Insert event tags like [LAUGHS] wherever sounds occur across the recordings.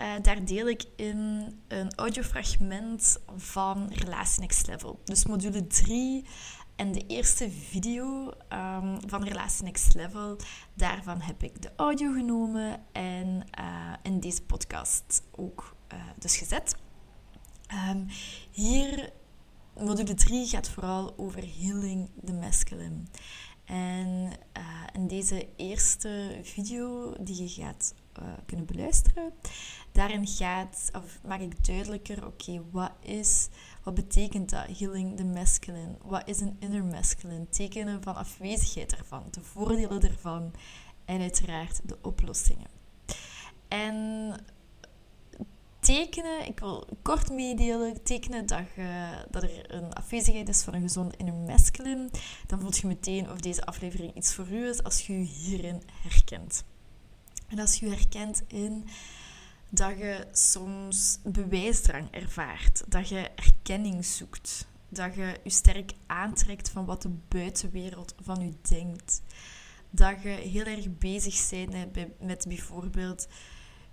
uh, daar deel ik in een audiofragment van Relatie Next Level. Dus module 3 en de eerste video um, van Relatie Next Level. Daarvan heb ik de audio genomen en uh, in deze podcast ook dus gezet. Um, hier, module 3 gaat vooral over healing the masculine. En in deze eerste video die je gaat uh, kunnen beluisteren, daarin gaat, of maak ik duidelijker, oké, wat is, wat betekent dat, healing the masculine? Wat is een inner masculine? Tekenen van afwezigheid ervan, de voordelen ervan en uiteraard de oplossingen. En tekenen, ik wil kort meedelen, tekenen dat, dat er een afwezigheid is van een gezond inner masculine, dan voelt je meteen of deze aflevering iets voor u is als je je hierin herkent. En als je je herkent in dat je soms bewijsdrang ervaart, dat je erkenning zoekt, dat je je sterk aantrekt van wat de buitenwereld van u denkt, dat je heel erg bezig bent met bijvoorbeeld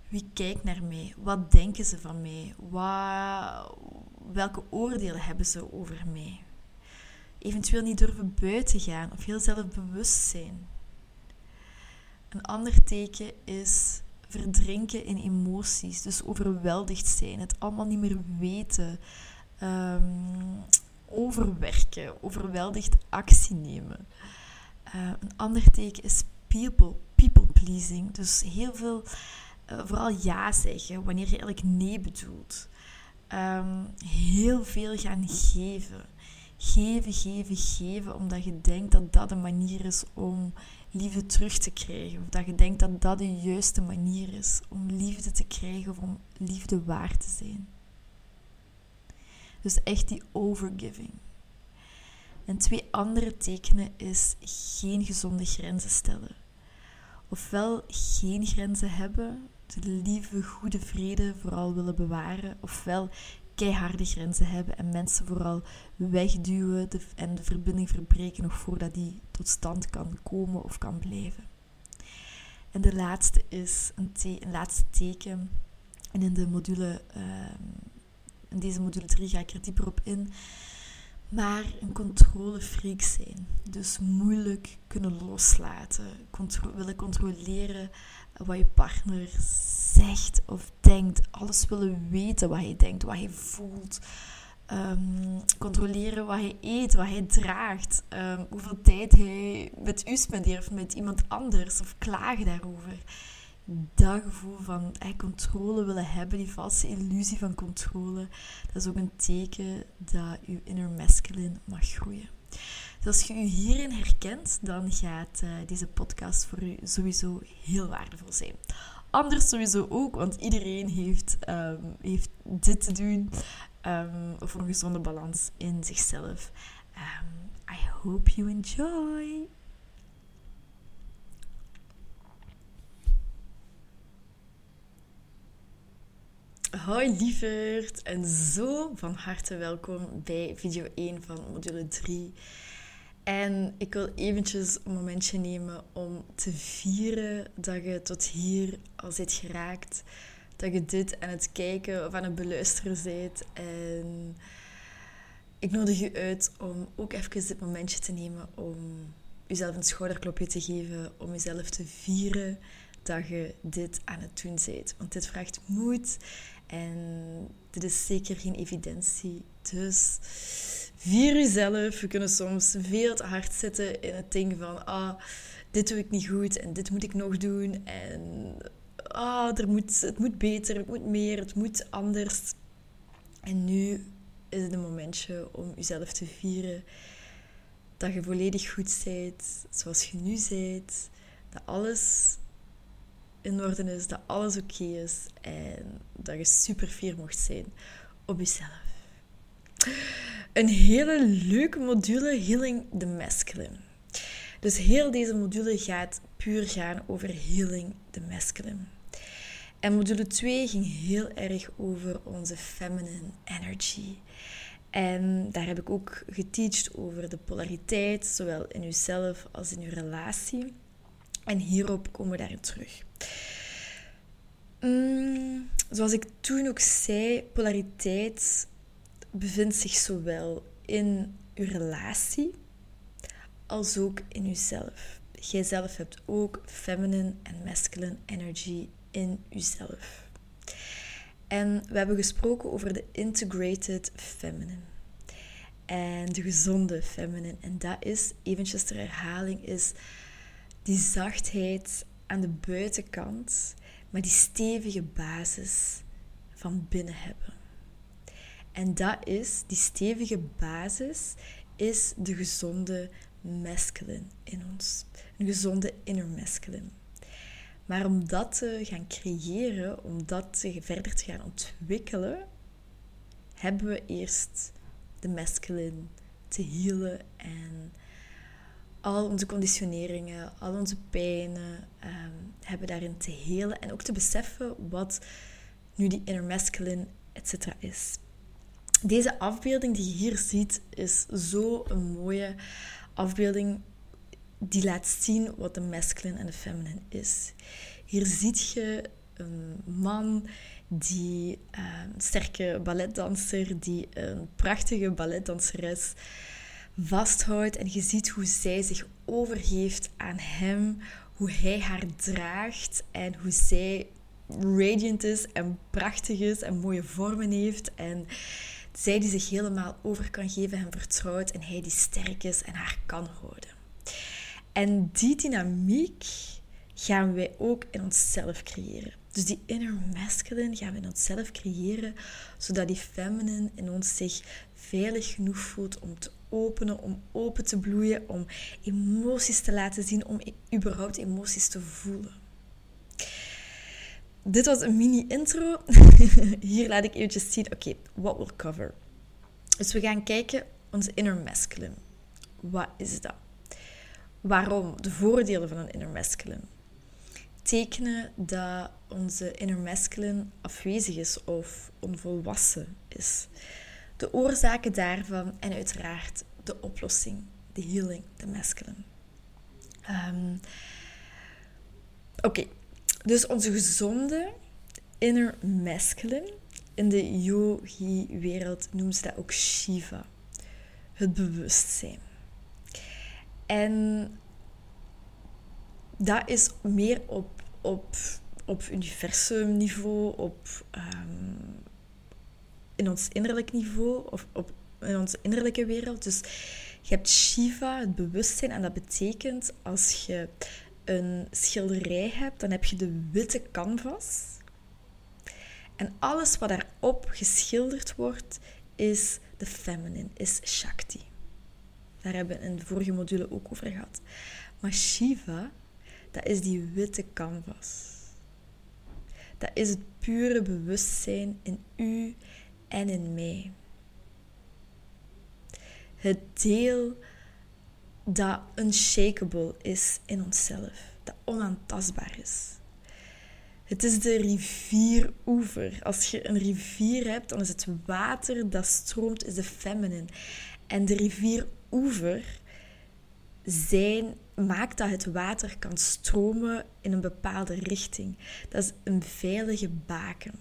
wie kijkt naar mij? Wat denken ze van mij? Welke oordelen hebben ze over mij? Eventueel niet durven buiten gaan of heel zelfbewust zijn. Een ander teken is verdrinken in emoties, dus overweldigd zijn, het allemaal niet meer weten, um, overwerken, overweldigd actie nemen. Uh, een ander teken is people, people pleasing, dus heel veel eh, vooral ja zeggen wanneer je eigenlijk nee bedoelt. Um, heel veel gaan geven. Geven, geven, geven, omdat je denkt dat dat een manier is om liefde terug te krijgen. Of dat je denkt dat dat de juiste manier is om liefde te krijgen of om liefde waard te zijn. Dus echt die overgiving. En twee andere tekenen is geen gezonde grenzen stellen. Ofwel geen grenzen hebben, de lieve, goede vrede vooral willen bewaren, ofwel keiharde grenzen hebben en mensen vooral wegduwen en de verbinding verbreken nog voordat die tot stand kan komen of kan blijven. En de laatste is een, laatste teken. En in, de module, ehm, in deze module 3 ga ik er dieper op in. Maar een controlefreak zijn. Dus moeilijk kunnen loslaten. willen controleren wat je partner zegt of denkt. Alles willen weten wat hij denkt, wat hij voelt. Um, controleren wat hij eet, wat hij draagt. Um, hoeveel tijd hij met u spendeert of met iemand anders. Of klagen daarover. Dat gevoel van eh, controle willen hebben, die valse illusie van controle. Dat is ook een teken dat je inner masculine mag groeien. Dus als je je hierin herkent, dan gaat uh, deze podcast voor u sowieso heel waardevol zijn. Anders sowieso ook, want iedereen heeft, um, heeft dit te doen um, voor een gezonde balans in zichzelf. Um, I hope you enjoy. Hoi lieverd en zo van harte welkom bij video 1 van module 3. En ik wil eventjes een momentje nemen om te vieren dat je tot hier al zit geraakt. Dat je dit aan het kijken of aan het beluisteren bent. En ik nodig je uit om ook even dit momentje te nemen om jezelf een schouderklopje te geven. Om jezelf te vieren dat je dit aan het doen bent. Want dit vraagt moed en dit is zeker geen evidentie. Dus vier jezelf. We kunnen soms veel te hard zitten in het ding van... Ah, dit doe ik niet goed en dit moet ik nog doen. En ah, er moet, het moet beter, het moet meer, het moet anders. En nu is het een momentje om jezelf te vieren. Dat je volledig goed bent, zoals je nu bent. Dat alles in orde is, dat alles oké is en dat je super fier mocht zijn op jezelf. Een hele leuke module Healing the Masculine. Dus heel deze module gaat puur gaan over Healing the Masculine. En module 2 ging heel erg over onze feminine energy. En daar heb ik ook geteacht over de polariteit, zowel in uzelf als in uw relatie. En hierop komen we daarin terug. Mm, zoals ik toen ook zei, polariteit bevindt zich zowel in uw relatie als ook in uzelf. Jijzelf hebt ook feminine en masculine energy in uzelf. En we hebben gesproken over de integrated feminine. En de gezonde feminine. En dat is, eventjes ter herhaling, is die zachtheid aan de buitenkant, maar die stevige basis van binnen hebben. En dat is, die stevige basis, is de gezonde masculine in ons. Een gezonde inner masculine. Maar om dat te gaan creëren, om dat verder te gaan ontwikkelen, hebben we eerst de masculine te healen en al onze conditioneringen, al onze pijnen um, hebben daarin te helen en ook te beseffen wat nu die inner masculine, etc. is. Deze afbeelding die je hier ziet is zo een mooie afbeelding die laat zien wat de masculine en de feminine is. Hier ziet je een man die ehm, een sterke balletdanser, die een prachtige balletdanseres vasthoudt. En je ziet hoe zij zich overgeeft aan hem, hoe hij haar draagt en hoe zij radiant is en prachtig is en mooie vormen heeft. En zij die zich helemaal over kan geven en vertrouwt en hij die sterk is en haar kan houden. En die dynamiek gaan wij ook in onszelf creëren. Dus die inner masculine gaan we in onszelf creëren, zodat die feminine in ons zich veilig genoeg voelt om te openen, om open te bloeien, om emoties te laten zien, om überhaupt emoties te voelen. Dit was een mini-intro. [LAUGHS] Hier laat ik eventjes zien, oké, okay, what will cover. Dus we gaan kijken, onze inner masculine. Wat is dat? Waarom? De voordelen van een inner masculine. Tekenen dat onze inner masculine afwezig is of onvolwassen is. De oorzaken daarvan en uiteraard de oplossing, de healing, de masculine. Um, Oké, dus onze gezonde inner masculine, in de yogi-wereld noemen ze dat ook Shiva, het bewustzijn. En dat is meer op, op, op universum niveau, op, um, in ons innerlijk niveau, of op, in onze innerlijke wereld. Dus je hebt Shiva, het bewustzijn, en dat betekent als je een schilderij hebt, dan heb je de witte canvas. En alles wat daarop geschilderd wordt, is de feminine, is Shakti. Daar hebben we in de vorige module ook over gehad. Maar Shiva, dat is die witte canvas. Dat is het pure bewustzijn in u en in mij. Het deel dat unshakable is in onszelf, dat onaantastbaar is. Het is de rivieroever. Als je een rivier hebt, dan is het water dat stroomt, is de feminine. En de rivieroever zijn, maakt dat het water kan stromen in een bepaalde richting. Dat is een veilige baken.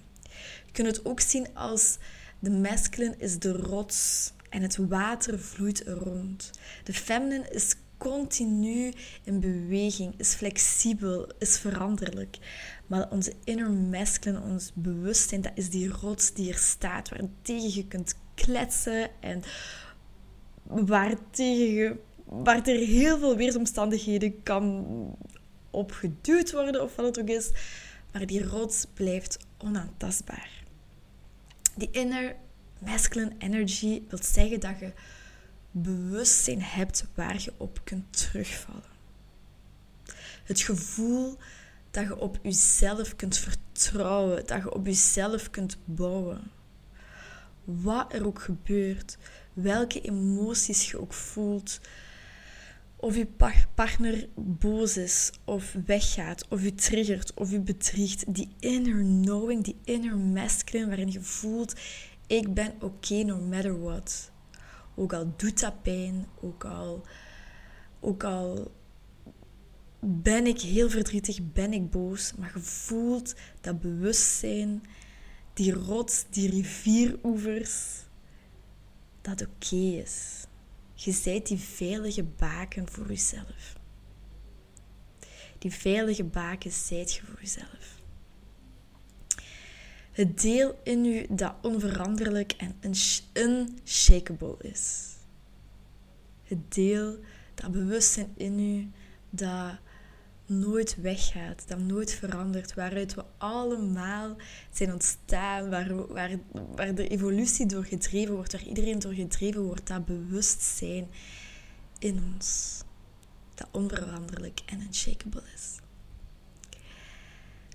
Je kunt het ook zien als de masculine is de rots en het water vloeit rond. De feminine is continu in beweging, is flexibel, is veranderlijk. Maar onze inner masculine, ons bewustzijn, dat is die rots die er staat, waar tegen je kunt kletsen en waar, tegen waar er heel veel weersomstandigheden kan opgeduwd worden of wat het ook is. Maar die rots blijft onaantastbaar. Die inner masculine energy wil zeggen dat je bewustzijn hebt waar je op kunt terugvallen. Het gevoel dat je op jezelf kunt vertrouwen, dat je op jezelf kunt bouwen. Wat er ook gebeurt, welke emoties je ook voelt. Of je partner boos is, of weggaat, of je triggert, of je bedriegt. Die inner knowing, die inner masculine, waarin je voelt: ik ben oké no matter what. Ook al doet dat pijn, ook al, ook al ben ik heel verdrietig, ben ik boos, maar je voelt dat bewustzijn, die rots, die rivieroevers, dat oké is. Je zijt die veilige baken voor jezelf. Die veilige baken zijt je voor jezelf. Het deel in u dat onveranderlijk en unshakable is. Het deel, dat bewustzijn in u dat nooit weggaat, dat nooit verandert, waaruit we allemaal zijn ontstaan, waar, waar, waar de evolutie door gedreven wordt, waar iedereen door gedreven wordt, dat bewustzijn in ons, dat onveranderlijk en unshakable is.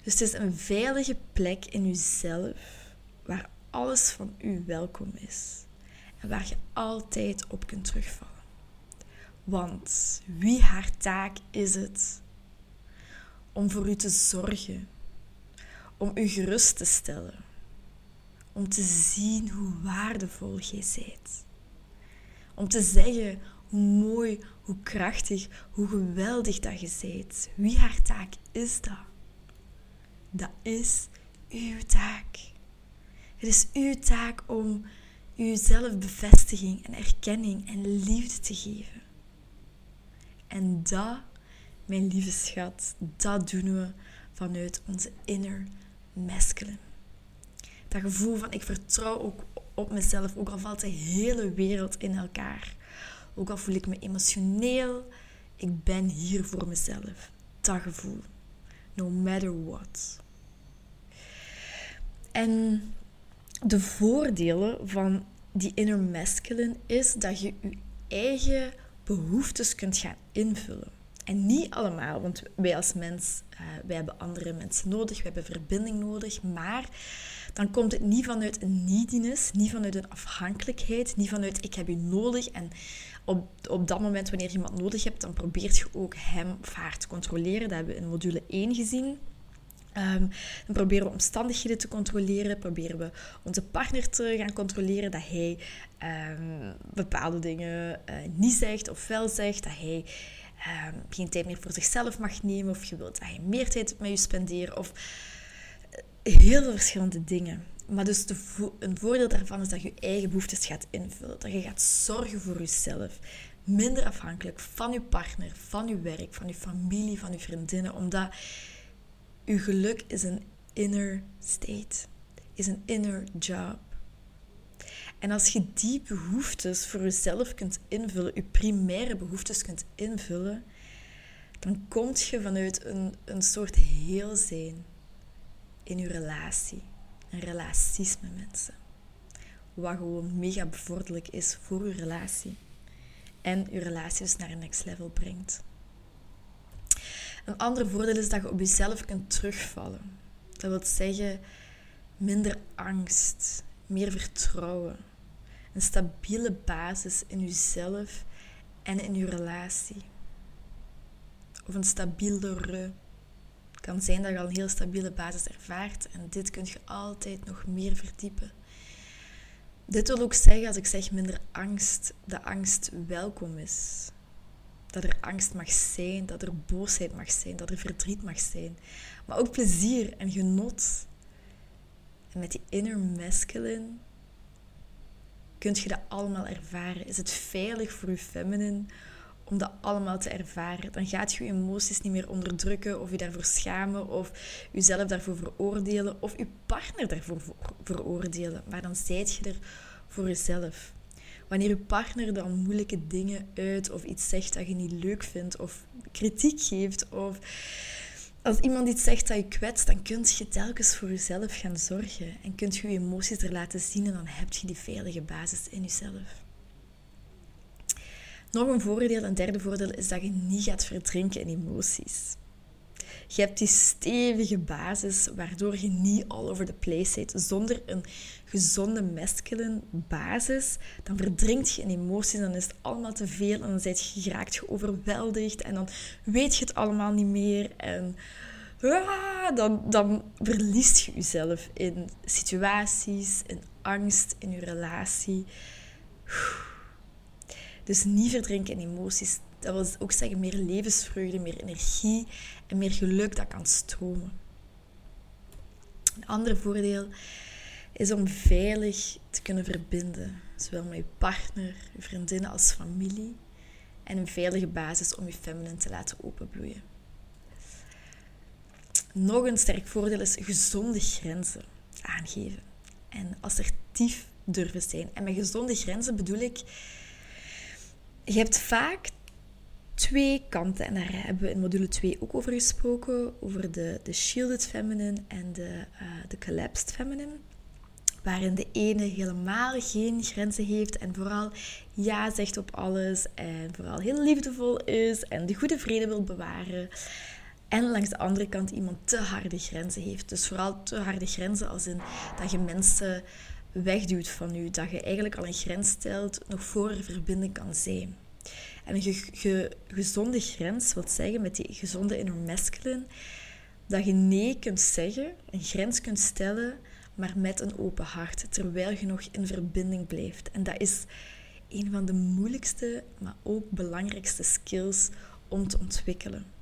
Dus het is een veilige plek in jezelf waar alles van u welkom is en waar je altijd op kunt terugvallen. Want wie haar taak is het om voor u te zorgen, om u gerust te stellen, om te zien hoe waardevol jij zijt. Om te zeggen hoe mooi, hoe krachtig, hoe geweldig dat je zijt. Wie haar taak is dat? Dat is uw taak. Het is uw taak om uzelf bevestiging en erkenning en liefde te geven. En dat mijn lieve schat, dat doen we vanuit onze inner masculine. Dat gevoel van ik vertrouw ook op mezelf, ook al valt de hele wereld in elkaar. Ook al voel ik me emotioneel, ik ben hier voor mezelf. Dat gevoel. No matter what. En de voordelen van die inner masculine is dat je je eigen behoeftes kunt gaan invullen. En niet allemaal, want wij als mens, uh, wij hebben andere mensen nodig, we hebben verbinding nodig, maar dan komt het niet vanuit een neediness, niet vanuit een afhankelijkheid, niet vanuit ik heb je nodig en op, op dat moment wanneer je iemand nodig hebt, dan probeert je ook hem of haar te controleren. Dat hebben we in module 1 gezien. Um, dan proberen we omstandigheden te controleren, proberen we onze partner te gaan controleren dat hij um, bepaalde dingen uh, niet zegt of wel zegt, dat hij um, geen tijd meer voor zichzelf mag nemen, of je wilt dat hij meer tijd met je spenderen, of eh, heel veel verschillende dingen. Maar dus een voordeel daarvan is dat je eigen behoeftes gaat invullen, dat je gaat zorgen voor jezelf, minder afhankelijk van je partner, van je werk, van je familie, van je vriendinnen, omdat je geluk is een inner state, is een inner job. En als je die behoeftes voor jezelf kunt invullen, je primaire behoeftes kunt invullen, dan kom je vanuit een, een soort heel zijn in je relatie. En relaties met mensen. Wat gewoon mega bevorderlijk is voor je relatie. En je relatie naar een next level brengt. Een ander voordeel is dat je op jezelf kunt terugvallen. Dat wil zeggen minder angst, meer vertrouwen. Een stabiele basis in jezelf en in je relatie. Of een stabielere. Kan zijn dat je al een heel stabiele basis ervaart en dit kun je altijd nog meer verdiepen. Dit wil ook zeggen, als ik zeg minder angst, dat angst welkom is. Dat er angst mag zijn, dat er boosheid mag zijn, dat er verdriet mag zijn. Maar ook plezier en genot. En met die inner masculine kunt je dat allemaal ervaren. Is het veilig voor je feminine om dat allemaal te ervaren? Dan gaat je je emoties niet meer onderdrukken of je daarvoor schamen of jezelf daarvoor veroordelen of je partner daarvoor veroordelen. Maar dan zijt je er voor jezelf. Wanneer je partner dan moeilijke dingen uit of iets zegt dat je niet leuk vindt of kritiek geeft of als iemand iets zegt dat je kwetst, dan kun je telkens voor jezelf gaan zorgen. En kunt je je emoties er laten zien en dan heb je die veilige basis in jezelf. Nog een voordeel, een derde voordeel, is dat je niet gaat verdrinken in emoties. je hebt die stevige basis waardoor je niet all over the place zit. Zonder een gezonde masculine basis, dan verdrinkt je in emoties, dan is het allemaal te veel en dan zit je geraakt overweldigd en dan weet je het allemaal niet meer en ah, dan, dan verliest je jezelf in situaties, in angst, in je relatie. Dus niet verdrinken in emoties. Dat wil ook zeggen meer levensvreugde, meer energie en meer geluk dat kan stromen. Een ander voordeel is om veilig te kunnen verbinden, zowel met je partner, je vriendinnen als familie. En een veilige basis om je feminine te laten openbloeien. Nog een sterk voordeel is gezonde grenzen aangeven. En assertief durven zijn. En met gezonde grenzen bedoel ik, je hebt vaak twee kanten. En daar hebben we in module 2 ook over gesproken. Over de, de shielded feminine en de, uh, de collapsed feminine. Waarin de ene helemaal geen grenzen heeft en vooral ja zegt op alles. En vooral heel liefdevol is en de goede vrede wil bewaren. En langs de andere kant iemand te harde grenzen heeft. Dus vooral te harde grenzen als in dat je mensen wegduwt van je. Dat je eigenlijk al een grens stelt nog voor er verbinding kan zijn. En een gezonde grens wil zeggen met die gezonde inner masculine dat je nee kunt zeggen, een grens kunt stellen, maar met een open hart, terwijl je nog in verbinding blijft. En dat is een van de moeilijkste, maar ook belangrijkste skills om te ontwikkelen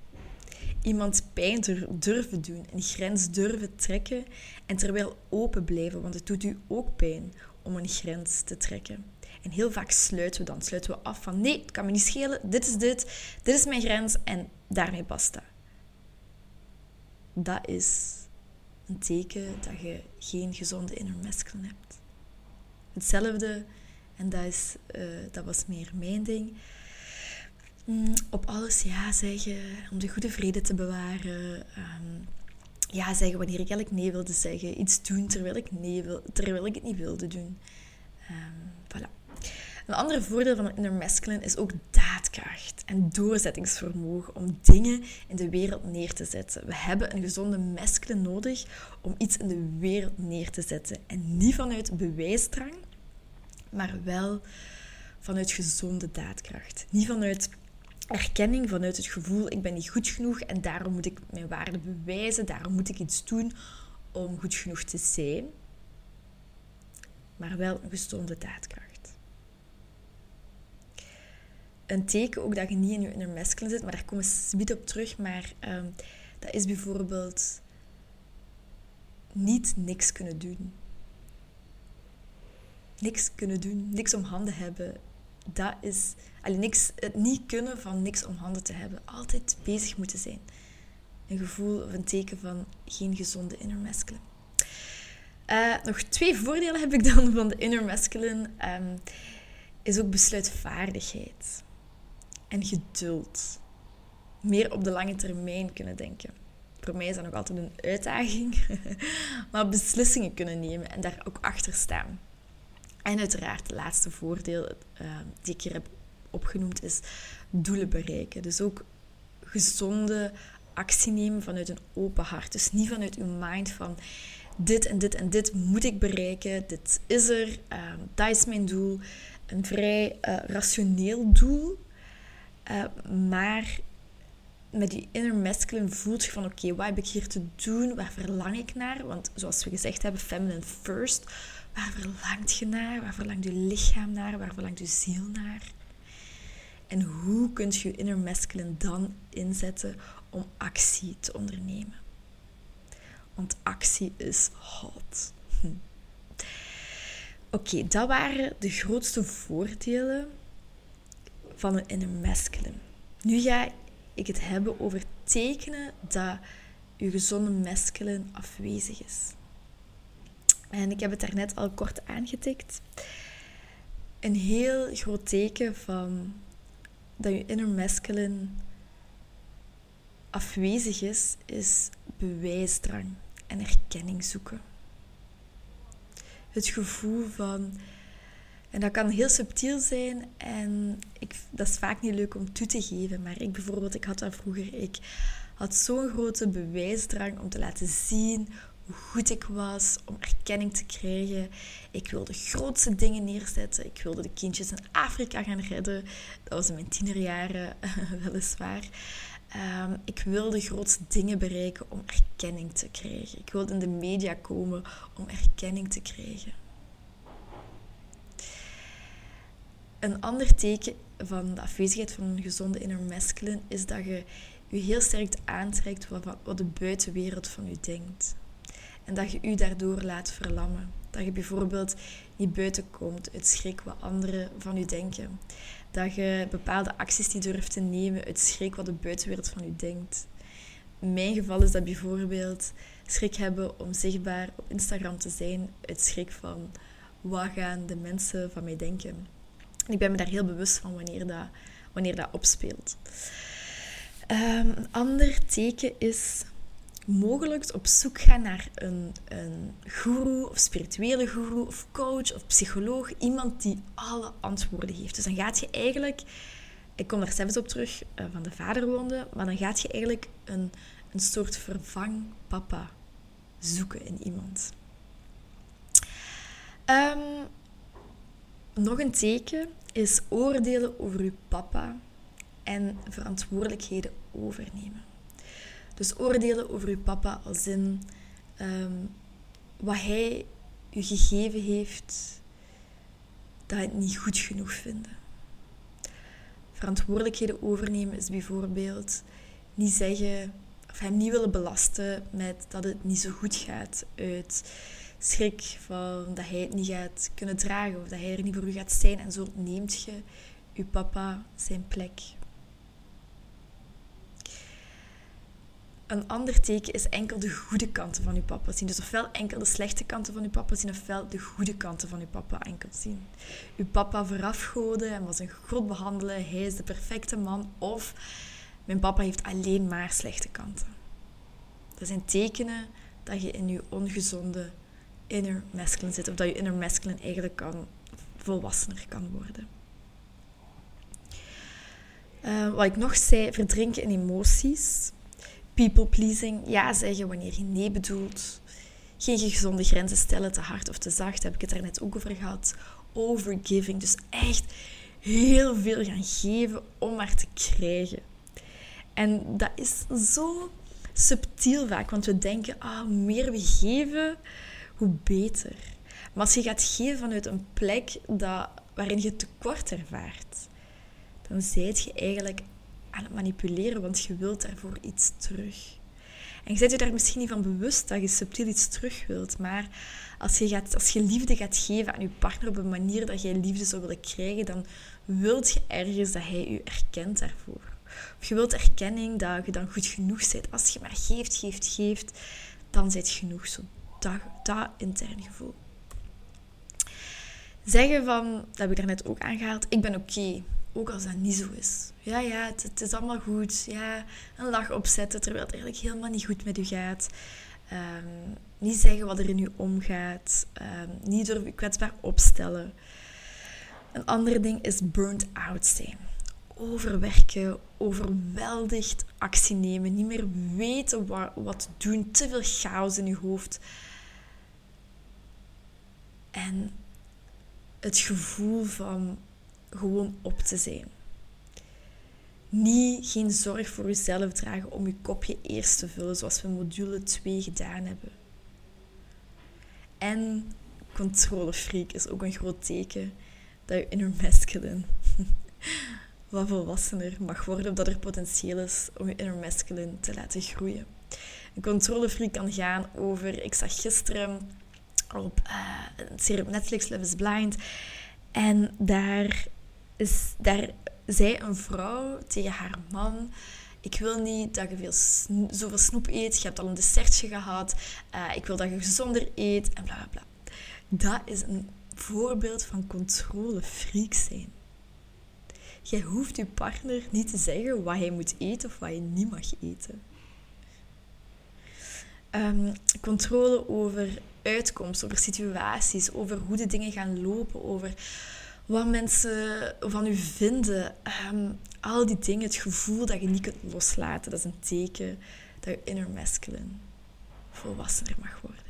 iemand pijn durven doen, een grens durven trekken en terwijl open blijven, want het doet u ook pijn om een grens te trekken. En heel vaak sluiten we dan, sluiten we af van nee, het kan me niet schelen, dit is dit, dit is mijn grens en daarmee basta. Dat is een teken dat je geen gezonde inner masculine hebt. Hetzelfde, en dat, is, uh, dat was meer mijn ding, op alles ja zeggen, om de goede vrede te bewaren. Um, ja zeggen wanneer ik eigenlijk nee wilde zeggen. Iets doen terwijl ik, nee wil, terwijl ik het niet wilde doen. Um, voilà. Een ander voordeel van inner masculine is ook daadkracht en doorzettingsvermogen om dingen in de wereld neer te zetten. We hebben een gezonde masculine nodig om iets in de wereld neer te zetten. En niet vanuit bewijsdrang, maar wel vanuit gezonde daadkracht. Niet vanuit erkenning vanuit het gevoel ik ben niet goed genoeg en daarom moet ik mijn waarde bewijzen, daarom moet ik iets doen om goed genoeg te zijn. Maar wel een gezonde daadkracht. Een teken ook dat je niet in je inner masculine zit, maar daar komen we niet op terug, maar ehm, dat is bijvoorbeeld niet niks kunnen doen. Niks kunnen doen, niks om handen hebben, dat is niks, het niet kunnen van niks om handen te hebben. Altijd bezig moeten zijn. Een gevoel of een teken van geen gezonde inner masculine. Uh, nog twee voordelen heb ik dan van de inner masculine. Um, is ook besluitvaardigheid. En geduld. Meer op de lange termijn kunnen denken. Voor mij is dat nog altijd een uitdaging. [LAUGHS] maar beslissingen kunnen nemen en daar ook achter staan. En uiteraard, het laatste voordeel uh, die ik hier heb opgenoemd is doelen bereiken. Dus ook gezonde actie nemen vanuit een open hart. Dus niet vanuit uw mind van dit en dit en dit moet ik bereiken, dit is er, uh, dat is mijn doel. Een vrij uh, rationeel doel, uh, maar met die inner masculine voelt je van oké, wat heb ik hier te doen, waar verlang ik naar? Want zoals we gezegd hebben, feminine first. Waar verlangt je naar? Waar verlangt je lichaam naar? Waar verlangt je ziel naar? En hoe kun je je inner masculine dan inzetten om actie te ondernemen? Want actie is hot. Hm. Oké, dat waren de grootste voordelen van een inner masculine. Nu ga ik het hebben over tekenen dat je gezonde masculine afwezig is. En ik heb het daarnet al kort aangetikt. Een heel groot teken van dat je inner masculine afwezig is, is bewijsdrang en erkenning zoeken. Het gevoel van, en dat kan heel subtiel zijn en ik, dat is vaak niet leuk om toe te geven, maar ik bijvoorbeeld, ik had dat vroeger, ik had zo'n grote bewijsdrang om te laten zien hoe goed ik was, om erkenning te krijgen. Ik wilde grootste dingen neerzetten. Ik wilde de kindjes in Afrika gaan redden. Dat was in mijn tienerjaren, [LAUGHS] weliswaar. Um, ik wilde grootste dingen bereiken om erkenning te krijgen. Ik wilde in de media komen om erkenning te krijgen. Een ander teken van de afwezigheid van een gezonde inner masculine is dat je je heel sterk aantrekt wat de buitenwereld van je denkt. En dat je je daardoor laat verlammen. Dat je bijvoorbeeld niet buiten komt uit schrik wat anderen van je denken. Dat je bepaalde acties niet durft te nemen uit schrik wat de buitenwereld van je denkt. Mijn geval is dat bijvoorbeeld schrik hebben om zichtbaar op Instagram te zijn uit schrik van wat gaan de mensen van mij denken. Ik ben me daar heel bewust van wanneer dat, wanneer dat opspeelt. Um, een ander teken is mogelijk op zoek gaan naar een, een guru of spirituele guru of coach of psycholoog. Iemand die alle antwoorden heeft. Dus dan gaat je eigenlijk, ik kom daar zelfs op terug, uh, van de vader woonde, maar dan gaat je eigenlijk een, een soort vervangpapa zoeken in iemand. Um, nog een teken is oordelen over uw papa en verantwoordelijkheden overnemen. Dus oordelen over uw papa als in ehm, wat hij u gegeven heeft, dat het niet goed genoeg vinden. Verantwoordelijkheden overnemen is bijvoorbeeld niet zeggen of hem niet willen belasten met dat het niet zo goed gaat uit schrik van dat hij het niet gaat kunnen dragen of dat hij er niet voor u gaat zijn. En zo neemt je uw papa zijn plek. Een ander teken is enkel de goede kanten van uw papa zien. Dus ofwel enkel de slechte kanten van uw papa zien, ofwel de goede kanten van uw papa enkel zien. Uw papa verafgoden en was een god behandelen, hij is de perfecte man. Of mijn papa heeft alleen maar slechte kanten. Dat zijn tekenen dat je in je ongezonde inner masculine zit. Of dat je inner masculine eigenlijk kan, volwassener kan worden. Uh, wat ik nog zei, verdrinken in emoties. People pleasing, ja zeggen wanneer je nee bedoelt. Geen gezonde grenzen stellen, te hard of te zacht, heb ik het daar net ook over gehad. Overgiving, dus echt heel veel gaan geven om maar te krijgen. En dat is zo subtiel vaak, want we denken, ah, hoe meer we geven, hoe beter. Maar als je gaat geven vanuit een plek dat, waarin je tekort ervaart, dan zijt je eigenlijk aan het manipuleren, want je wilt daarvoor iets terug. En je bent je daar misschien niet van bewust dat je subtiel iets terug wilt, maar als je, gaat, als je liefde gaat geven aan je partner op een manier dat jij liefde zou willen krijgen, dan wilt je ergens dat hij je erkent daarvoor. Of je wilt erkenning dat je dan goed genoeg bent. Als je maar geeft, geeft, geeft, dan zit genoeg. Zo dat, dat intern gevoel. Zeggen van, dat heb ik daarnet ook aangehaald, ik ben oké. Ook als dat niet zo is. Ja, ja, het, is allemaal goed. Ja, een lach opzetten terwijl het eigenlijk helemaal niet goed met u gaat. Ehm, niet zeggen wat er in u omgaat. Um, niet door kwetsbaar opstellen. Een ander ding is burnt out zijn. Overwerken, overweldigd actie nemen, niet meer weten wat, wat doen, te veel chaos in je hoofd. En het gevoel van gewoon op te zijn. Niet geen zorg voor jezelf dragen om je kopje eerst te vullen, zoals we module 2 gedaan hebben. En controlefreak is ook een groot teken dat je inner masculine [LAUGHS] wat volwassener mag worden, of dat er potentieel is om je inner masculine te laten groeien. Een controlefreak kan gaan over, ik zag gisteren op uh, een serie Netflix, Love is Blind. En daar, is, daar zei een vrouw tegen haar man... Ik wil niet dat je veel zoveel snoep eet. Je hebt al een dessertje gehad. Uh, ik wil dat je gezonder eet. En bla, bla, bla. Dat is een voorbeeld van controlefreak zijn. Jij hoeft je partner niet te zeggen wat hij moet eten of wat hij niet mag eten. Um, controle over uitkomst, over situaties, over hoe de dingen gaan lopen, over wat mensen van u vinden. Ehm, al die dingen, het gevoel dat je niet kunt loslaten, dat is een teken dat je inner masculine volwassener mag worden.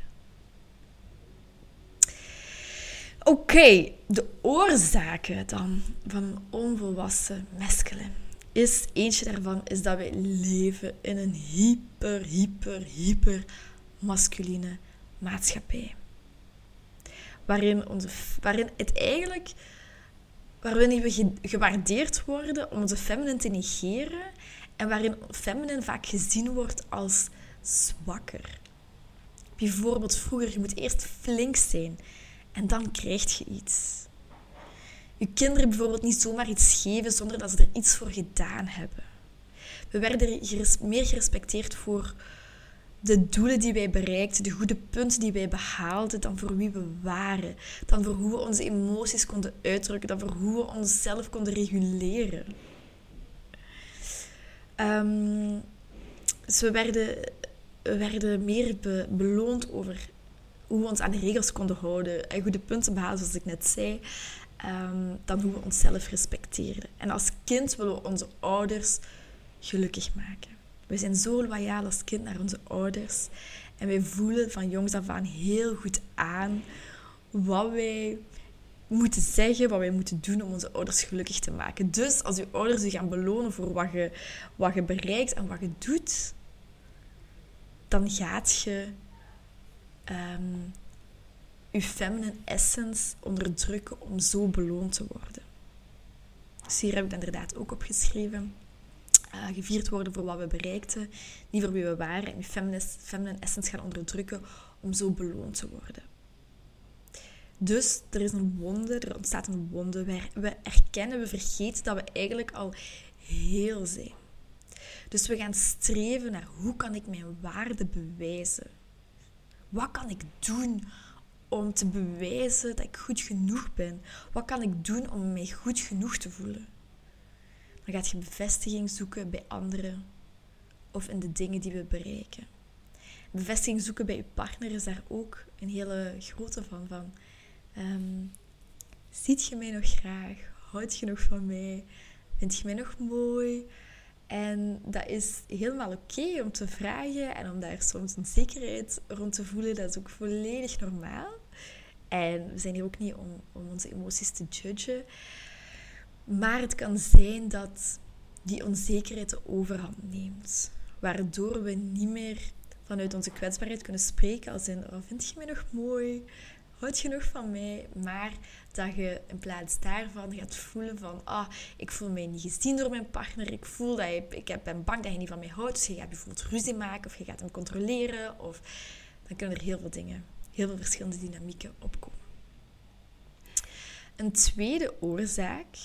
Oké, de oorzaken dan van onvolwassen masculine is eentje daarvan is dat wij leven in een hyper, hyper, hyper masculine maatschappij. Waarin, onze, waarin het eigenlijk waarin we gewaardeerd worden om onze feminine te negeren en waarin feminine vaak gezien wordt als zwakker. Bijvoorbeeld vroeger, je moet eerst flink zijn en dan krijg je iets. Je kinderen bijvoorbeeld niet zomaar iets geven zonder dat ze er iets voor gedaan hebben. We werden meer gerespecteerd voor de doelen die wij bereikten, de goede punten die wij behaalden, dan voor wie we waren, dan voor hoe we onze emoties konden uitdrukken, dan voor hoe we onszelf konden reguleren. Um, dus we werden, we werden meer beloond over hoe we ons aan de regels konden houden en goede punten behalen, zoals ik net zei, um, dan hoe we onszelf respecteerden. En als kind willen we onze ouders gelukkig maken. We zijn zo loyaal als kind naar onze ouders. En wij voelen van jongs af aan heel goed aan wat wij moeten zeggen, wat wij moeten doen om onze ouders gelukkig te maken. Dus als je ouders je gaan belonen voor wat je, wat je bereikt en wat je doet, dan gaat je um, je feminine essence onderdrukken om zo beloond te worden. Dus hier heb ik inderdaad ook opgeschreven uh, gevierd worden voor wat we bereikten, niet voor wie we waren. En je feminine, feminine essence gaan onderdrukken om zo beloond te worden. Dus er is een wonde, er ontstaat een wonde. We, we erkennen, we vergeten dat we eigenlijk al heel zijn. Dus we gaan streven naar hoe kan ik mijn waarde bewijzen? Wat kan ik doen om te bewijzen dat ik goed genoeg ben? Wat kan ik doen om mij goed genoeg te voelen? Dan gaat je bevestiging zoeken bij anderen of in de dingen die we bereiken. Bevestiging zoeken bij je partner is daar ook een hele grote van. van um, ziet je mij nog graag? Houd je nog van mij? Vind je mij nog mooi? En dat is helemaal oké om te vragen en om daar soms een zekerheid rond te voelen. Dat is ook volledig normaal. En we zijn hier ook niet om, om onze emoties te judgen. Maar het kan zijn dat die onzekerheid de overhand neemt. Waardoor we niet meer vanuit onze kwetsbaarheid kunnen spreken als in, oh, vind je mij nog mooi? Houd je nog van mij? Maar dat je in plaats daarvan gaat voelen van, ah, ik voel mij niet gezien door mijn partner. Ik voel dat je, ik ben bang dat je niet van mij houdt. Dus je gaat bijvoorbeeld ruzie maken of je gaat hem controleren. Of dan kunnen er heel veel dingen, heel veel verschillende dynamieken opkomen. Een tweede oorzaak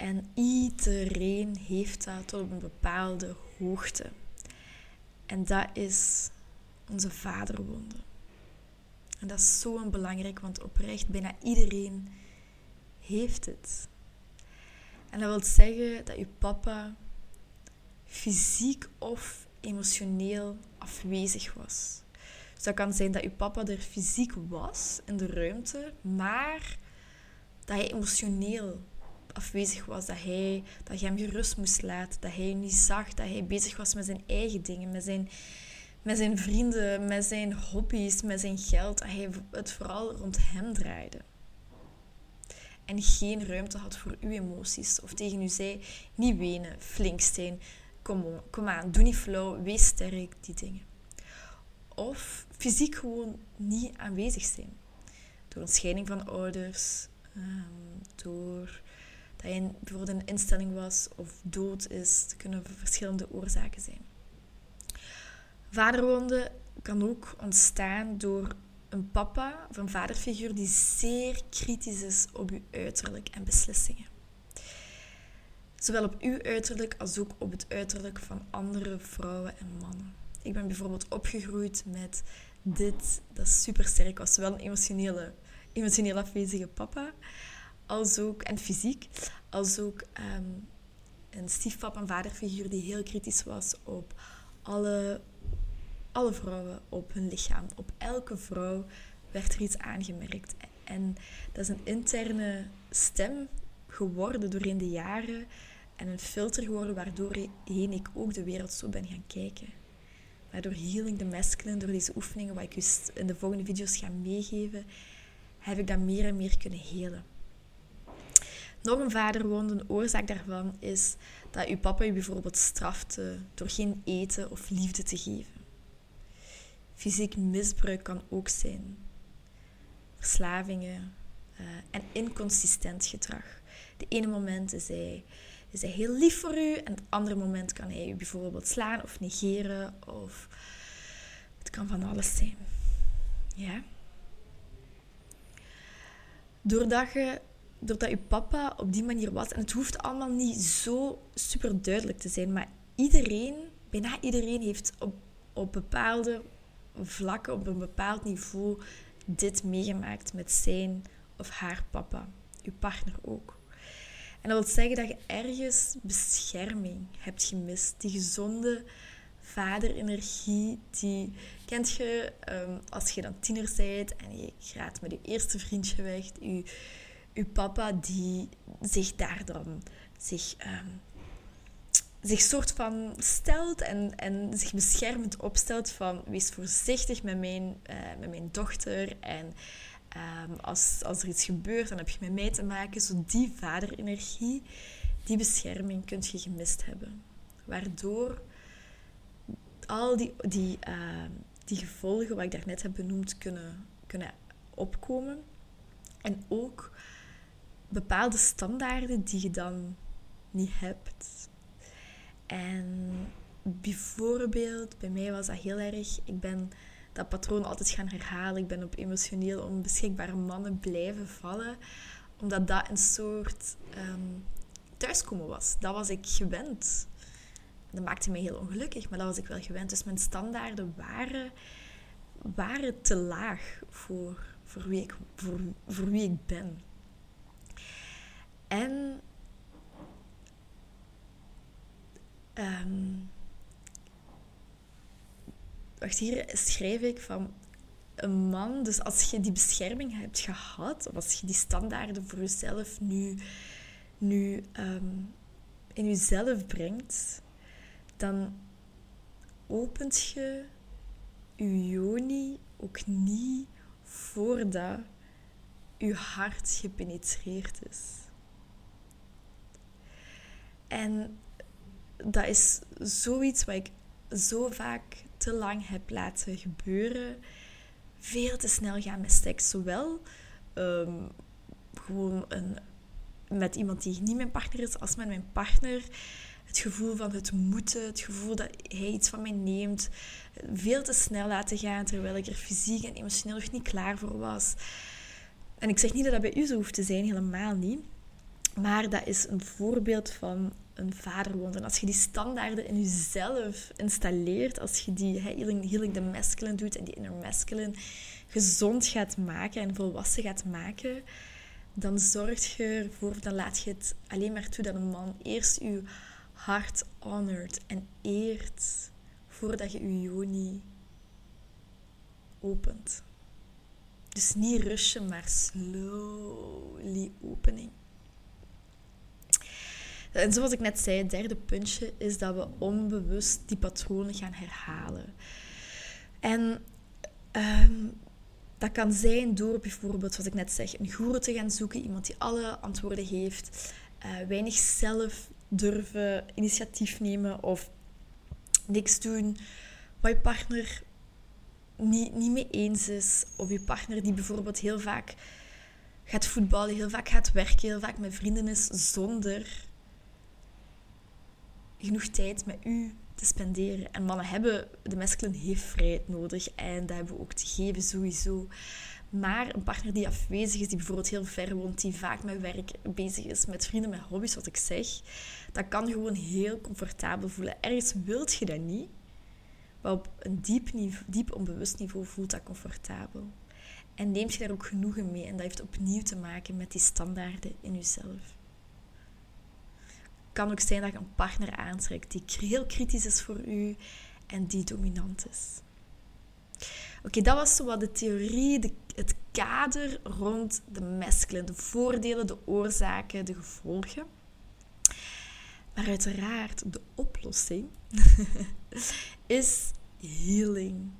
en iedereen heeft dat tot op een bepaalde hoogte. En dat is onze vaderwonde. En dat is zo belangrijk, want oprecht, bijna iedereen heeft het. En dat wil zeggen dat je papa fysiek of emotioneel afwezig was. Dus dat kan zijn dat je papa er fysiek was in de ruimte, maar dat hij emotioneel afwezig was, dat, hij, dat je hem gerust moest laten, dat hij niet zag, dat hij bezig was met zijn eigen dingen, met zijn, met zijn vrienden, met zijn hobby's, met zijn geld, dat hij het vooral rond hem draaide. En geen ruimte had voor uw emoties. Of tegen u zei, niet wenen, flink zijn, kom, kom aan, doe niet flauw, wees sterk, die dingen. Of fysiek gewoon niet aanwezig zijn. Door een scheiding van ouders, um, door dat je bijvoorbeeld een instelling was of dood is. Kunnen verschillende oorzaken zijn. Vaderwonde kan ook ontstaan door een papa of een vaderfiguur die zeer kritisch is op uw uiterlijk en beslissingen. Zowel op uw uiterlijk als ook op het uiterlijk van andere vrouwen en mannen. Ik ben bijvoorbeeld opgegroeid met dit, dat super sterk was. Zowel een emotionele, emotioneel afwezige papa, als ook, en fysiek, als ook um, een stiefpap en vaderfiguur die heel kritisch was op alle, alle vrouwen, op hun lichaam. Op elke vrouw werd er iets aangemerkt. En dat is een interne stem geworden doorheen de jaren en een filter geworden waardoor heen ik ook de wereld zo ben gaan kijken. Maar door healing the masculine, door deze oefeningen, wat ik u in de volgende video's ga meegeven, heb ik dat meer en meer kunnen helen. Nog een vaderwond, een oorzaak daarvan is dat uw papa u bijvoorbeeld strafte door geen eten of liefde te geven. Fysiek misbruik kan ook zijn. Verslavingen uh, en inconsistent gedrag. De ene moment is hij, is hij heel lief voor u en het andere moment kan hij u bijvoorbeeld slaan of negeren of het kan van alles zijn. Ja? Doordat, je, doordat je papa op die manier was, en het hoeft allemaal niet zo super duidelijk te zijn, maar iedereen, bijna iedereen heeft op, op bepaalde vlakken, op een bepaald niveau, dit meegemaakt met zijn of haar papa. Uw partner ook. En dat wil zeggen dat je ergens bescherming hebt gemist. Die gezonde vaderenergie, die kent je um, als je dan tiener bent en je gaat met je eerste vriendje weg. Je, je papa die zich daar dan zich, um, zich soort van stelt en, en zich beschermend opstelt van wees voorzichtig met mijn, uh, met mijn dochter en um, als, als er iets gebeurt, dan heb je met mij te maken. Zo die vaderenergie, die bescherming kun je gemist hebben. Waardoor al die, die, uh, die gevolgen, wat ik daarnet heb benoemd, kunnen, kunnen opkomen. En ook bepaalde standaarden die je dan niet hebt. En bijvoorbeeld, bij mij was dat heel erg. Ik ben dat patroon altijd gaan herhalen. Ik ben op emotioneel onbeschikbare mannen blijven vallen, omdat dat een soort um, thuiskomen was. Dat was ik gewend. Dat maakte mij heel ongelukkig, maar dat was ik wel gewend. Dus mijn standaarden waren, waren te laag voor, voor, wie ik, voor, voor wie ik ben. En um, wacht, hier schrijf ik van een man, dus als je die bescherming hebt gehad, of als je die standaarden voor jezelf nu, nu um, in jezelf brengt, dan opent je je joni ook niet voordat je hart gepenetreerd is. En dat is zoiets wat ik zo vaak te lang heb laten gebeuren. Veel te snel gaan met seks. Zowel um, gewoon een, met iemand die niet mijn partner is, als met mijn partner. Het gevoel van het moeten, het gevoel dat hij iets van mij neemt. Veel te snel laten gaan, terwijl ik er fysiek en emotioneel nog niet klaar voor was. En ik zeg niet dat dat bij u zo hoeft te zijn, helemaal niet. Maar dat is een voorbeeld van een vaderwond. En als je die standaarden in jezelf installeert, als je die healing, healing masculine doet en die inner masculine gezond gaat maken en volwassen gaat maken, dan zorg je ervoor, dan laat je het alleen maar toe dat een man eerst je hart honourt en eert voordat je je joni opent. Dus niet rushen, maar slowly opening. En zoals ik net zei, het derde puntje is dat we onbewust die patronen gaan herhalen. En ehm, dat kan zijn door bijvoorbeeld, zoals ik net zeg, een goeroe te gaan zoeken. Iemand die alle antwoorden heeft. Uh, weinig zelf durven initiatief nemen of niks doen wat je partner niet, niet mee eens is. Of je partner die bijvoorbeeld heel vaak gaat voetballen, heel vaak gaat werken, heel vaak met vrienden is zonder genoeg tijd met u te spenderen. En mannen hebben, de masculine heeft vrijheid nodig en dat hebben we ook te geven sowieso. Maar een partner die afwezig is, die bijvoorbeeld heel ver woont, die vaak met werk bezig is, met vrienden, met hobby's, wat ik zeg, dat kan gewoon heel comfortabel voelen. Ergens wilt je dat niet, maar op een diep, niveau, diep onbewust niveau voelt dat comfortabel. En neemt je daar ook genoegen mee. En dat heeft opnieuw te maken met die standaarden in jezelf kan ook zijn dat je een partner aantrekt die heel kritisch is voor u en die dominant is. Oké, dat was zo wat de theorie, de, het kader rond de mesclin. De voordelen, de oorzaken, de gevolgen. Maar uiteraard, de oplossing [LAUGHS] is healing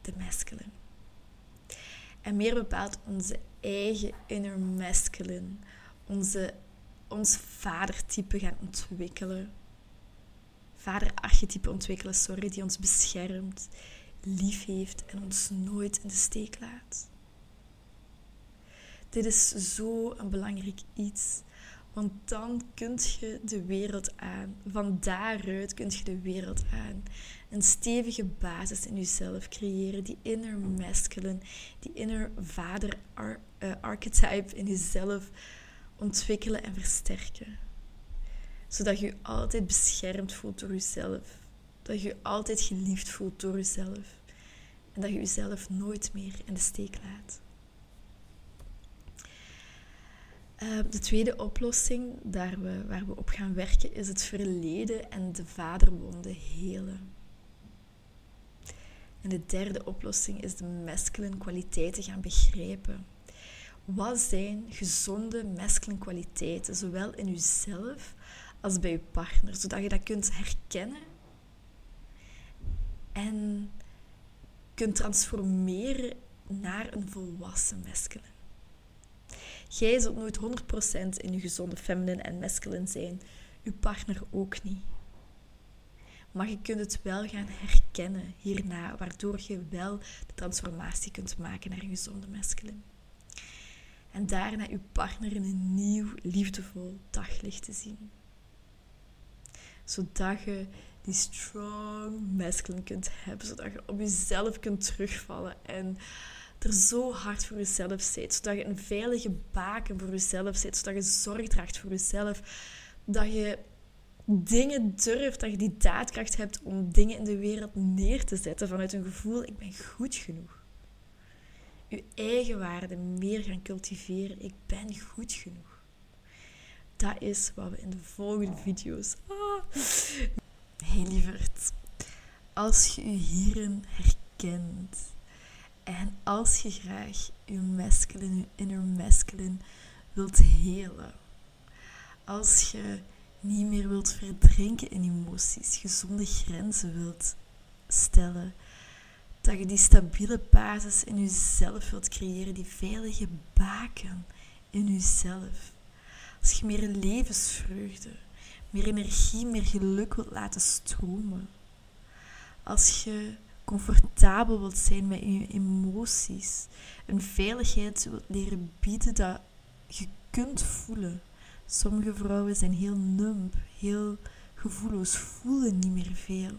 de masculine. En meer bepaald onze eigen inner masculine. Onze, ons vadertype gaan ontwikkelen. Vaderarchetype ontwikkelen, sorry, die ons beschermt, lief heeft en ons nooit in de steek laat. Dit is zo een belangrijk iets. Want dan kun je de wereld aan. Van daaruit kun je de wereld aan. Een stevige basis in jezelf creëren. Die inner masculine, die inner vader uh, archetype in jezelf ontwikkelen en versterken. Zodat je je altijd beschermd voelt door jezelf. Dat je je altijd geliefd voelt door jezelf. En dat je jezelf nooit meer in de steek laat. Uh, de tweede oplossing daar waar we op gaan werken is het verleden en de vaderwonden helen. En de derde oplossing is de masculine kwaliteiten gaan begrijpen. Wat zijn gezonde masculine kwaliteiten, zowel in jezelf als bij je partner, zodat je dat kunt herkennen en kunt transformeren naar een volwassen masculine. Jij zult nooit 100% in je gezonde feminine en masculine zijn. Je partner ook niet. Maar je kunt het wel gaan herkennen hierna, waardoor je wel de transformatie kunt maken naar je gezonde masculine. En daarna je partner in een nieuw, liefdevol daglicht te zien. Zodat je die strong masculine kunt hebben, zodat je op jezelf kunt terugvallen en er zo hard voor jezelf zit. Zodat je een veilige baken voor jezelf zit. Zodat je zorg draagt voor jezelf. Dat je dingen durft, dat je die daadkracht hebt om dingen in de wereld neer te zetten vanuit een gevoel, ik ben goed genoeg. Je eigen waarde meer gaan cultiveren, ik ben goed genoeg. Dat is wat we in de volgende video's... Ah. Hey lieverd, als je je hierin herkent en als je graag je masculine, je inner masculine wilt helen, als je niet meer wilt verdrinken in emoties, gezonde grenzen wilt stellen, dat je die stabiele basis in jezelf wilt creëren, die veilige baken in jezelf. Als je meer levensvreugde, meer energie, meer geluk wilt laten stromen. Als je comfortabel wilt zijn met je emoties. Een veiligheid wilt leren bieden dat je kunt voelen. Sommige vrouwen zijn heel numb, heel gevoelloos, voelen niet meer veel.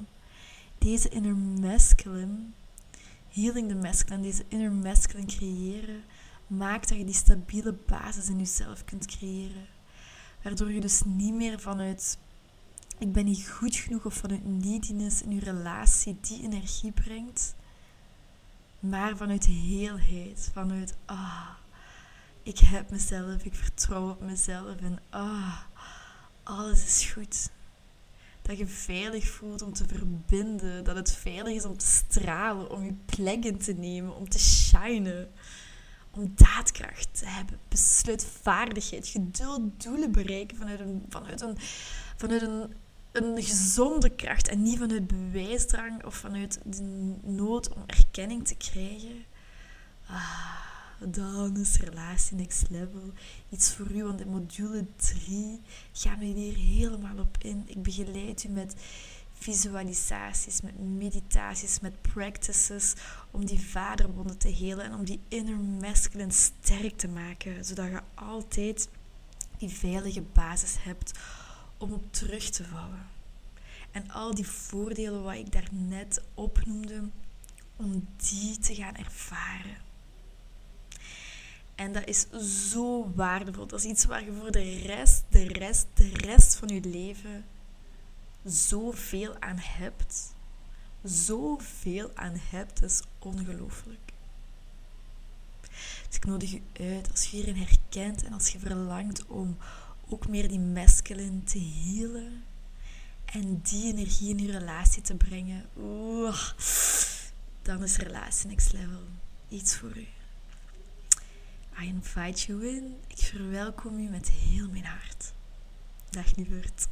Deze inner masculine, healing the masculine, deze inner masculine creëren, maakt dat je die stabiele basis in jezelf kunt creëren. Waardoor je dus niet meer vanuit ik ben niet goed genoeg of vanuit neediness in uw relatie die energie brengt. Maar vanuit heelheid, vanuit ah, ik heb mezelf, ik vertrouw op mezelf en ah, alles is goed. Dat je veilig voelt om te verbinden, dat het veilig is om te stralen, om je plek in te nemen, om te shinen, om daadkracht te hebben, besluitvaardigheid, geduld, doelen bereiken vanuit een, vanuit een, vanuit een een gezonde kracht en niet vanuit bewijsdrang of vanuit de nood om erkenning te krijgen. Ah, dan is relatie next level. Iets voor u, want in module 3 gaan we hier helemaal op in. Ik begeleid u met visualisaties, met meditaties, met practices om die vaderwonden te helen en om die inner masculine sterk te maken, zodat je altijd die veilige basis hebt om op terug te vallen. En al die voordelen wat ik daarnet opnoemde, om die te gaan ervaren. En dat is zo waardevol. Dat is iets waar je voor de rest, de rest, de rest van je leven zoveel aan hebt. Zoveel aan hebt, dat is ongelooflijk. Dus ik nodig je uit, als je hierin herkent en als je verlangt om ook meer die masculine te healen en die energie in je relatie te brengen. Oeh. dan is Relatie Next Level iets voor u. I invite you in. Ik verwelkom u met heel mijn hart. Dag lieverd.